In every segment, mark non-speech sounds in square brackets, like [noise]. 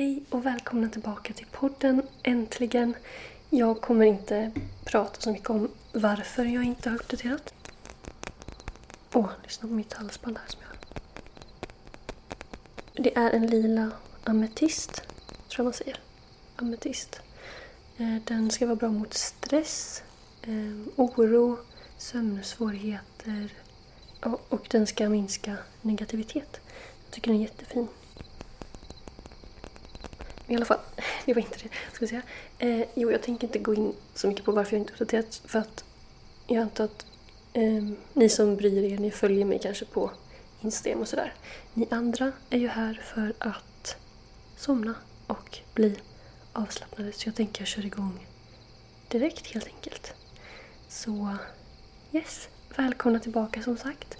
Hej och välkomna tillbaka till podden Äntligen. Jag kommer inte prata så mycket om varför jag inte har uppdaterat. Åh, lyssna på mitt halsband här som jag har. Det är en lila ametist, tror jag man säger. Ametist. Eh, den ska vara bra mot stress, eh, oro, sömnsvårigheter och den ska minska negativitet. Jag tycker den är jättefin. I alla fall, [laughs] det var inte det jag skulle säga. Eh, jo, jag tänker inte gå in så mycket på varför jag inte uppdaterat för att jag antar att eh, ni som bryr er, ni följer mig kanske på Instagram och sådär. Ni andra är ju här för att somna och bli avslappnade så jag tänker jag kör igång direkt helt enkelt. Så yes, välkomna tillbaka som sagt.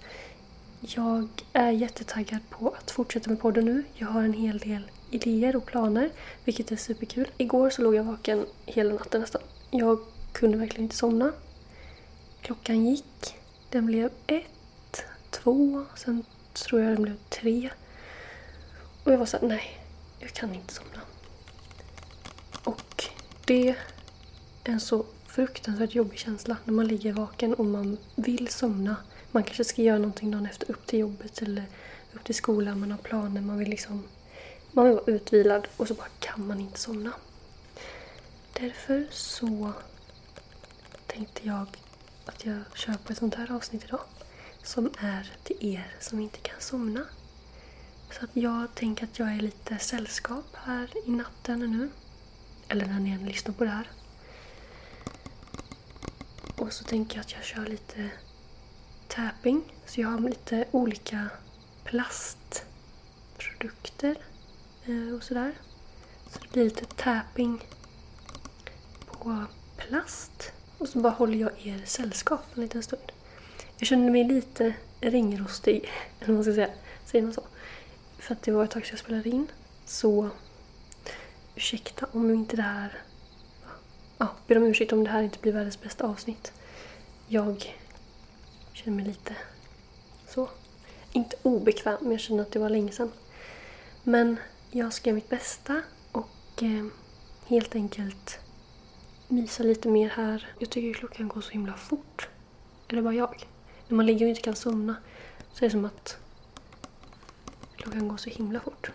Jag är jättetaggad på att fortsätta med podden nu. Jag har en hel del idéer och planer, vilket är superkul. Igår så låg jag vaken hela natten nästan. Jag kunde verkligen inte somna. Klockan gick. Den blev ett, två, sen tror jag den blev tre. Och jag var såhär, nej, jag kan inte somna. Och det är en så fruktansvärt jobbig känsla när man ligger vaken och man vill somna. Man kanske ska göra någonting dagen efter, upp till jobbet eller upp till skolan, man har planer, man vill liksom man vill vara utvilad och så bara kan man inte somna. Därför så tänkte jag att jag kör på ett sånt här avsnitt idag. Som är till er som inte kan somna. Så att jag tänker att jag är lite sällskap här i natten nu. Eller när ni än lyssnar på det här. Och så tänker jag att jag kör lite tapping. Så jag har lite olika plastprodukter Eh, och sådär. Så det blir lite tapping på plast. Och så bara håller jag er sällskap en liten stund. Jag känner mig lite ringrostig, [laughs] eller vad man ska säga. Säger man så? För att det var ett tag sedan jag spelade in. Så ursäkta om inte det här... Ja, ber om ursäkt om det här inte blir världens bästa avsnitt. Jag känner mig lite så. Inte obekväm, men jag känner att det var länge sedan. Men jag ska göra mitt bästa och eh, helt enkelt mysa lite mer här. Jag tycker klockan går så himla fort. Eller bara jag. När man ligger och inte kan somna så är det som att klockan går så himla fort.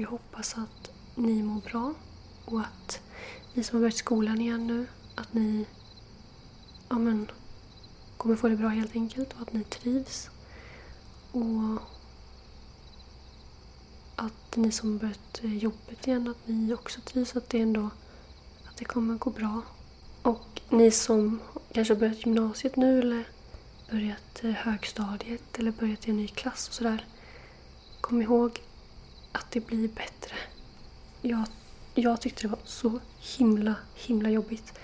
Vi hoppas att ni mår bra och att ni som har börjat skolan igen nu, att ni ja, men, kommer få det bra helt enkelt och att ni trivs. Och att ni som har börjat eh, jobbet igen, att ni också trivs, att det ändå att det kommer gå bra. Och ni som kanske har börjat gymnasiet nu eller börjat eh, högstadiet eller börjat i en ny klass och sådär. Kom ihåg att det blir bättre. Jag, jag tyckte det var så himla, himla jobbigt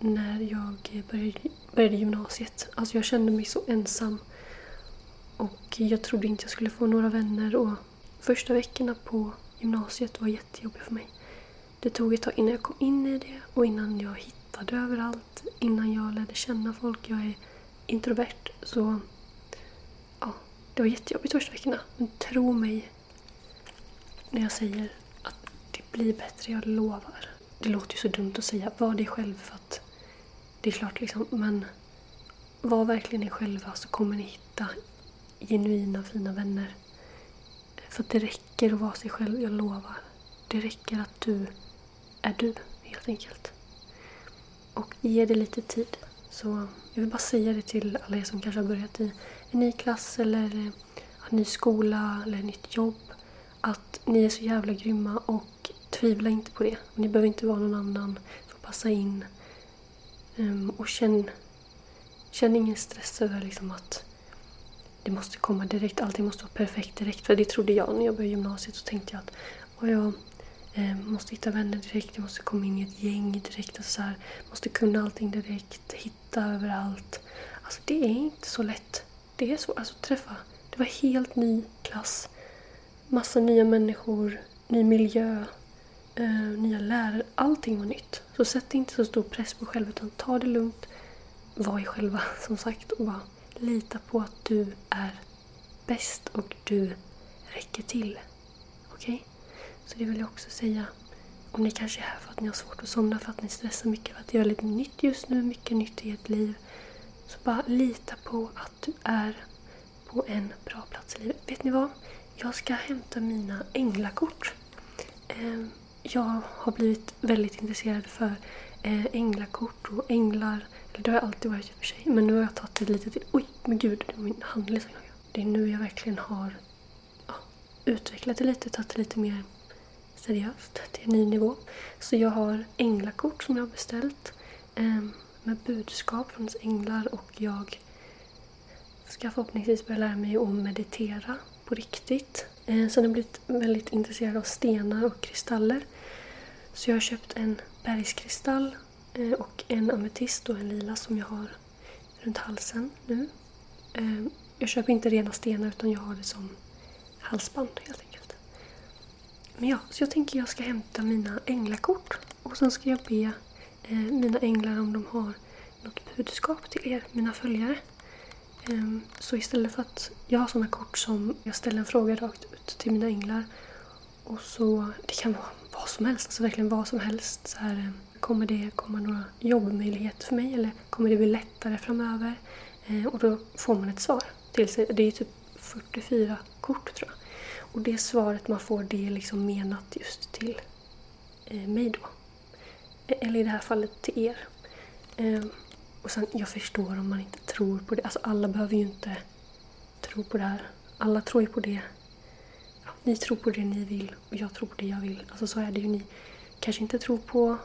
när jag började, började gymnasiet. Alltså jag kände mig så ensam. Och jag trodde inte jag skulle få några vänner och första veckorna på gymnasiet var jättejobbiga för mig. Det tog ett tag innan jag kom in i det och innan jag hittade överallt. Innan jag lärde känna folk. Jag är introvert så ja, det var jättejobbigt första veckorna. Men tro mig när jag säger att det blir bättre, jag lovar. Det låter ju så dumt att säga, var dig själv för att det är klart liksom, men var verkligen er själva så kommer ni hitta genuina fina vänner. För att det räcker att vara sig själv, jag lovar. Det räcker att du är du, helt enkelt. Och ge det lite tid. Så jag vill bara säga det till alla er som kanske har börjat i en ny klass eller en ny skola eller ett nytt jobb. Att ni är så jävla grymma och tvivla inte på det. Ni behöver inte vara någon annan för att passa in. Um, och känn, känn ingen stress över liksom att det måste komma direkt, allting måste vara perfekt direkt. För det trodde jag när jag började gymnasiet. Så tänkte jag att och jag eh, måste hitta vänner direkt, jag måste komma in i ett gäng direkt. Och så här, måste kunna allting direkt, hitta överallt. Alltså det är inte så lätt. Det är svårt alltså, att träffa. Det var helt ny klass. Massa nya människor, ny miljö, eh, nya lärare. Allting var nytt. Så sätt inte så stor press på själv utan ta det lugnt. Var er själva [laughs] som sagt och bara lita på att du är bäst och du räcker till. Okej? Okay? Så det vill jag också säga. Om ni kanske är här för att ni har svårt att somna, för att ni stressar mycket, för att det är väldigt nytt just nu, mycket nytt i ert liv. Så bara lita på att du är på en bra plats i livet. Vet ni vad? Jag ska hämta mina änglakort. Ehm, jag har blivit väldigt intresserad för eh, änglakort och änglar. Eller det har jag alltid varit i och för sig. Men nu har jag tagit det lite till... Oj, men gud, det var min handled Det är nu jag verkligen har ja, utvecklat det lite, tagit det lite mer seriöst till en ny nivå. Så jag har änglakort som jag har beställt ehm, med budskap från änglar och jag ska förhoppningsvis börja lära mig att meditera på riktigt. Eh, sen har jag blivit väldigt intresserad av stenar och kristaller. Så jag har köpt en bergskristall eh, och en ametist och en lila som jag har runt halsen nu. Eh, jag köper inte rena stenar utan jag har det som halsband helt enkelt. Men ja, så jag tänker jag ska hämta mina änglakort och sen ska jag be eh, mina änglar om de har något budskap till er, mina följare. Ehm, så istället för att jag har sådana kort som jag ställer en fråga rakt ut till mina änglar och så, det kan vara vad som helst, alltså verkligen vad som helst. Så här, ehm, kommer det komma några jobbmöjligheter för mig eller kommer det bli lättare framöver? Ehm, och då får man ett svar till sig. Det är typ 44 kort tror jag. Och det svaret man får det är liksom menat just till eh, mig då. E-, eller i det här fallet till er. Och sen, jag förstår om man inte tror på det. Alltså alla behöver ju inte tro på det här. Alla tror ju på det. Ja, ni tror på det ni vill och jag tror på det jag vill. Alltså så är det ju. Ni kanske inte tror på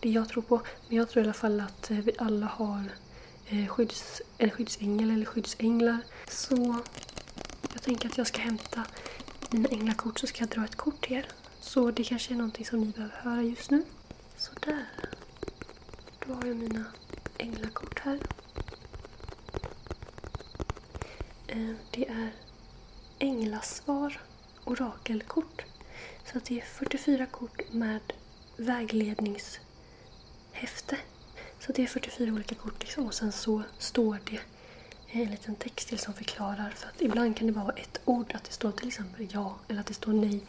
det jag tror på. Men jag tror i alla fall att eh, vi alla har eh, skydds, en skyddsängel eller skyddsänglar. Så jag tänker att jag ska hämta mina änglakort så ska jag dra ett kort till er. Så det kanske är någonting som ni behöver höra just nu. Sådär. Då har jag mina änglakort här. Eh, det är änglasvar orakelkort. Så det är 44 kort med vägledningshäfte. Så det är 44 olika kort liksom. och sen så står det en liten text till som förklarar. För att ibland kan det vara ett ord, att det står till exempel ja eller att det står nej.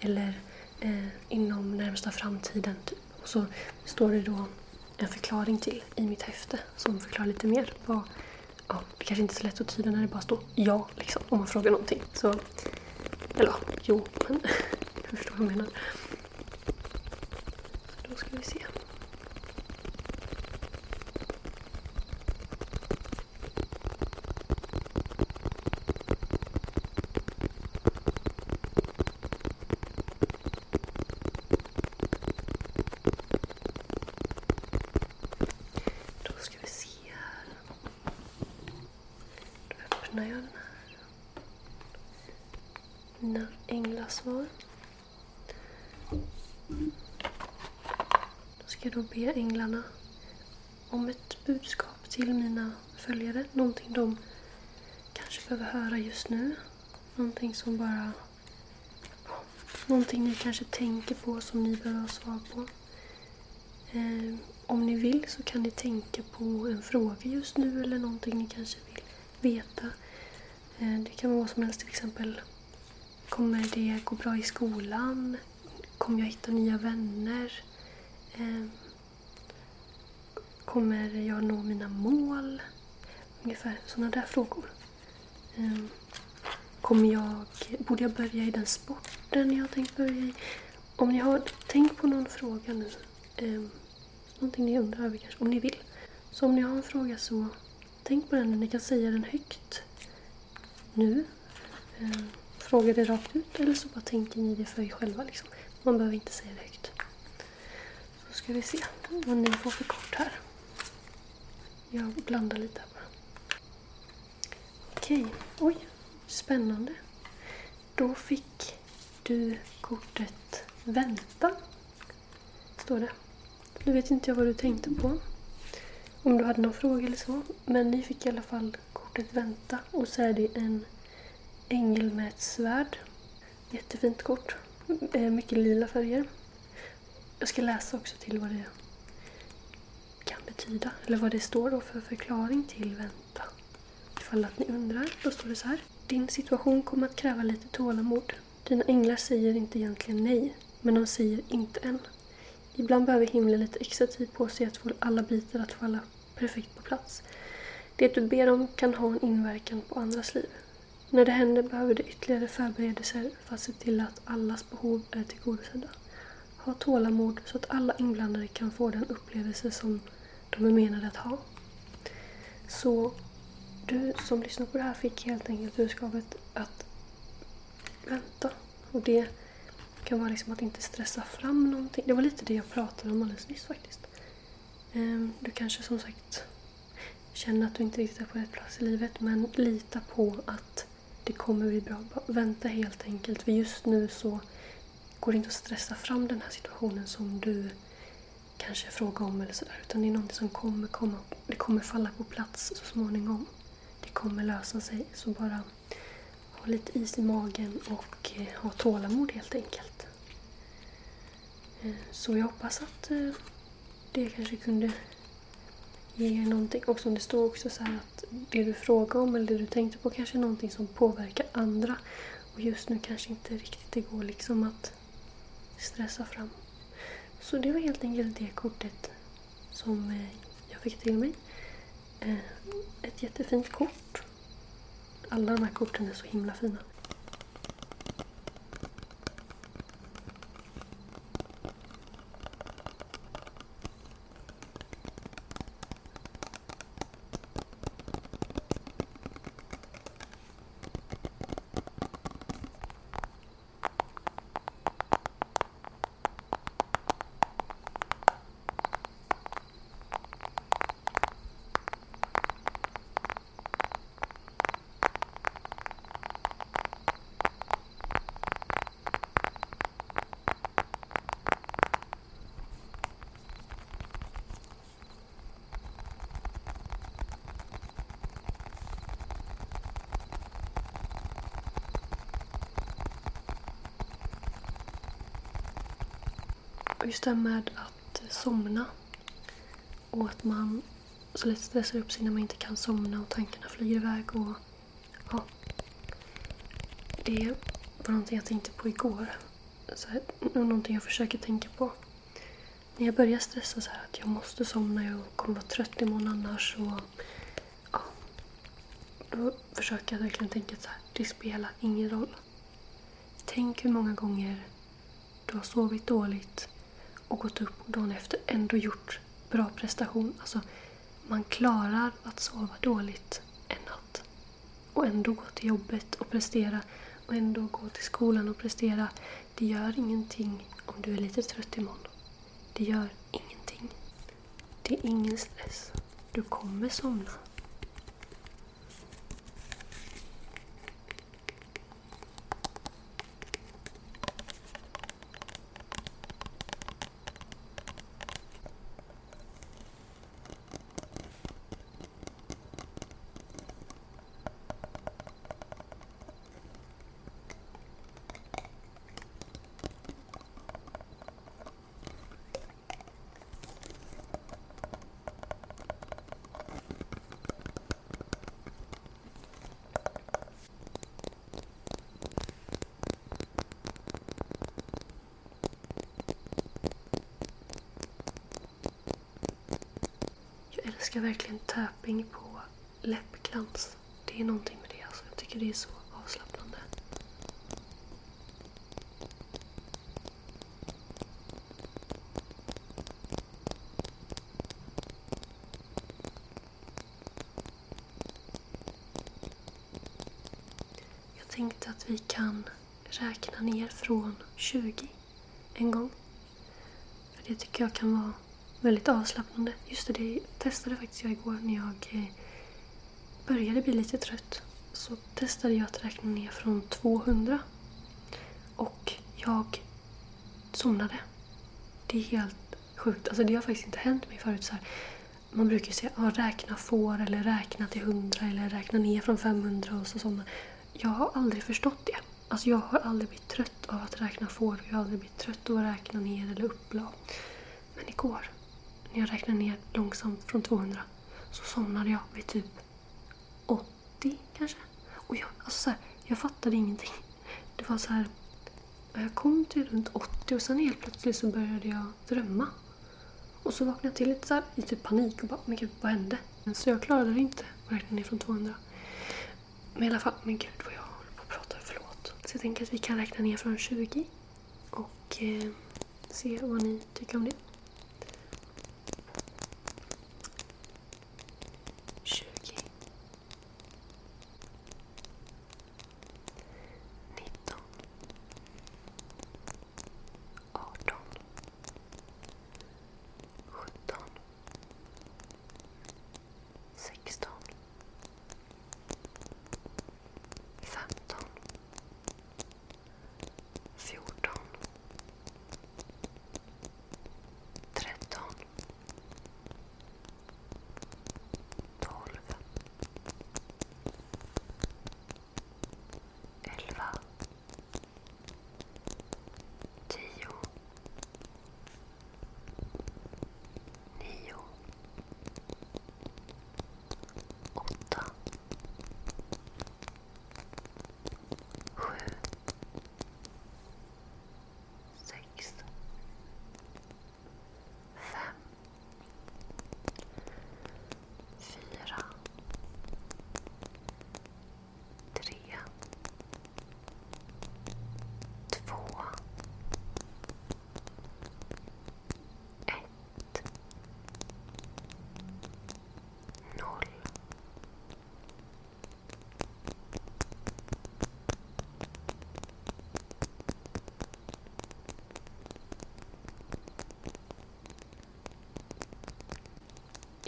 Eller eh, inom närmsta framtiden. Typ. Och så står det då en förklaring till i mitt häfte som förklarar lite mer. Vad, ja, det kanske inte är så lätt att tyda när det bara står ja liksom, om man frågar någonting. Så, eller ja, jo, men [laughs] jag förstår vad jag menar. Då ska vi se. öppnar jag den här. Mina svar. Då ska jag då be änglarna om ett budskap till mina följare. Någonting de kanske behöver höra just nu. Någonting som bara... Någonting ni kanske tänker på som ni behöver ha svar på. Eh, om ni vill så kan ni tänka på en fråga just nu eller någonting ni kanske vill veta. Eh, det kan vara vad som helst, till exempel Kommer det gå bra i skolan? Kommer jag hitta nya vänner? Ehm, kommer jag nå mina mål? Ungefär sådana där frågor. Ehm, kommer jag, borde jag börja i den sporten jag har tänkt börja i? Om ni har tänkt på någon fråga nu, eh, någonting ni undrar över kanske, om ni vill. Så om ni har en fråga så tänk på den, ni kan säga den högt nu. Eh, fråga det rakt ut eller så bara tänker ni det för er själva. Liksom. Man behöver inte säga det högt. Så ska vi se vad ni får för kort här. Jag blandar lite här bara. Okej, oj, spännande. Då fick du kortet Vänta. Står det. Nu vet inte jag vad du tänkte på. Om du hade någon fråga eller så. Men ni fick i alla fall kortet Vänta. Och så är det en ängel med ett svärd. Jättefint kort. Eh, mycket lila färger. Jag ska läsa också till vad det kan betyda. Eller vad det står då för förklaring till vänta. Ifall att ni undrar. Då står det så här. Din situation kommer att kräva lite tålamod. Dina änglar säger inte egentligen nej. Men de säger inte än. Ibland behöver himlen lite extra tid på sig att få alla bitar att falla perfekt på plats. Det du ber om kan ha en inverkan på andras liv. När det händer behöver du ytterligare förberedelser för att se till att allas behov är tillgodosedda. Ha tålamod så att alla inblandade kan få den upplevelse som de är menade att ha. Så du som lyssnar på det här fick helt enkelt budskapet att vänta. Och det kan vara liksom att inte stressa fram någonting. Det var lite det jag pratade om alldeles nyss faktiskt. Ehm, du kanske som sagt känner att du inte riktigt är på rätt plats i livet men lita på att det kommer bli bra. Vänta helt enkelt. För just nu så går det inte att stressa fram den här situationen som du kanske frågar om eller sådär. Utan det är någonting som kommer komma. Det kommer falla på plats så småningom. Det kommer lösa sig. Så bara ha lite is i magen och eh, ha tålamod helt enkelt. Eh, så jag hoppas att eh, det kanske kunde ge er någonting. Och som det stod också så här att det du frågade om eller det du tänkte på kanske är någonting som påverkar andra. Och just nu kanske inte riktigt det går liksom att stressa fram. Så det var helt enkelt det kortet som eh, jag fick till mig. Eh, ett jättefint kort. Alla de här korten är så himla fina. Just det här med att somna. Och att man så lätt stressar upp sig när man inte kan somna och tankarna flyger iväg. Och, ja. Det var någonting jag tänkte på igår. Så här, någonting jag försöker tänka på. När jag börjar stressa så här att jag måste somna, jag kommer vara trött imorgon annars. Och, ja, då försöker jag verkligen tänka så här, det spelar ingen roll. Tänk hur många gånger du har sovit dåligt och gått upp och dagen efter ändå gjort bra prestation. Alltså, man klarar att sova dåligt en natt och ändå gå till jobbet och prestera och ändå gå till skolan och prestera. Det gör ingenting om du är lite trött imorgon. Det gör ingenting. Det är ingen stress. Du kommer somna. Älskar verkligen tapping på läppglans. Det är någonting med det alltså. Jag tycker det är så avslappnande. Jag tänkte att vi kan räkna ner från 20 en gång. För Det tycker jag kan vara väldigt avslappnande. Just det, det testade faktiskt jag igår när jag eh, började bli lite trött. Så testade jag att räkna ner från 200. Och jag somnade. Det är helt sjukt. Alltså det har faktiskt inte hänt mig förut. Så här. Man brukar ju säga ah, räkna får eller räkna till 100 eller räkna ner från 500 och så somna. Jag har aldrig förstått det. Alltså jag har aldrig blivit trött av att räkna får. Jag har aldrig blivit trött av att räkna ner eller upplag. Men igår, när jag räknade ner långsamt från 200, så somnade jag vid typ 80 kanske. Och jag, alltså så här, jag fattade ingenting. Det var så här, jag kom till runt 80 och sen helt plötsligt så började jag drömma. Och så vaknade jag till lite så här, i typ panik och bara, men gud vad hände? Så jag klarade det inte att räkna ner från 200. Men i alla fall, men gud vad jag håller på att prata, förlåt. Så jag tänker att vi kan räkna ner från 20 och eh, se vad ni tycker om det.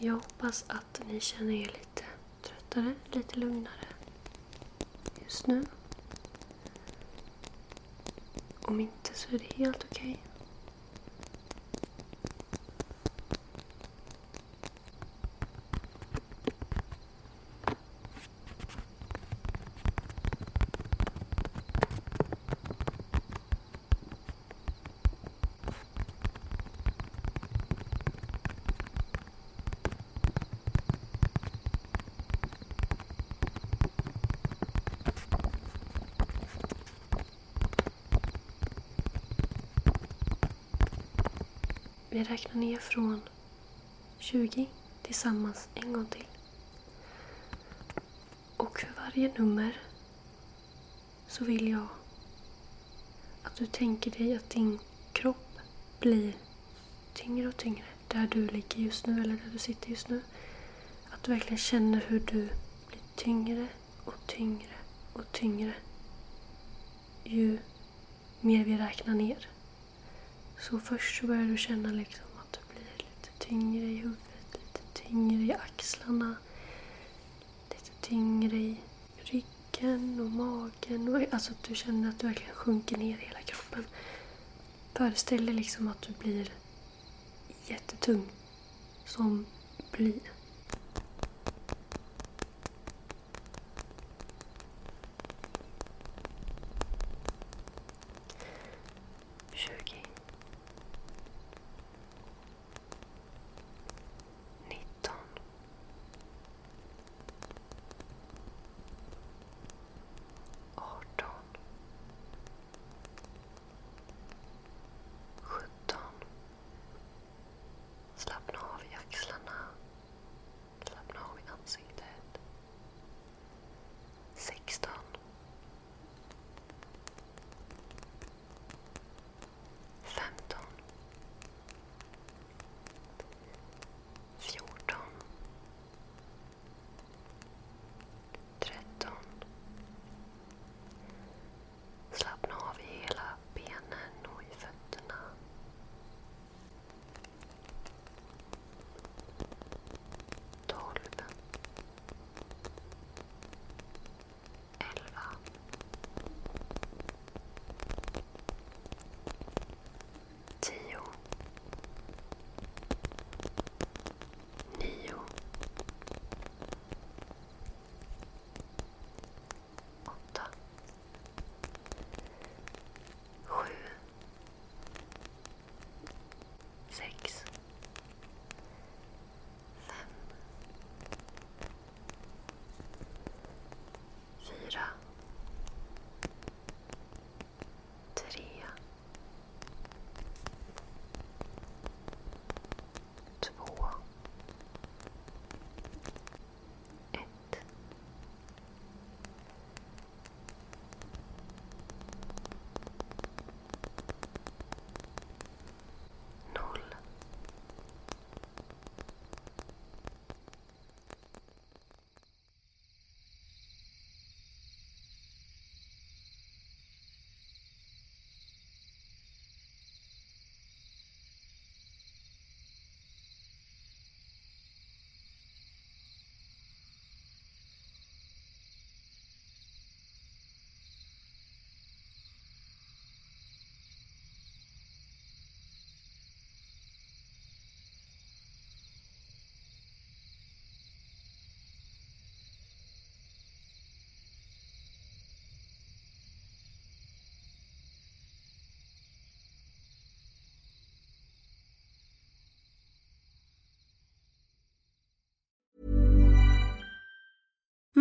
Jag hoppas att ni känner er lite tröttare, lite lugnare just nu. Om inte så är det helt okej. Vi räknar ner från 20 tillsammans en gång till. Och för varje nummer så vill jag att du tänker dig att din kropp blir tyngre och tyngre där du ligger just nu eller där du sitter just nu. Att du verkligen känner hur du blir tyngre och tyngre och tyngre ju mer vi räknar ner. Så först så börjar du känna liksom att du blir lite tyngre i huvudet, lite tyngre i axlarna, lite tyngre i ryggen och magen. Och, alltså att du känner att du verkligen sjunker ner i hela kroppen. Föreställ dig liksom att du blir jättetung som bly.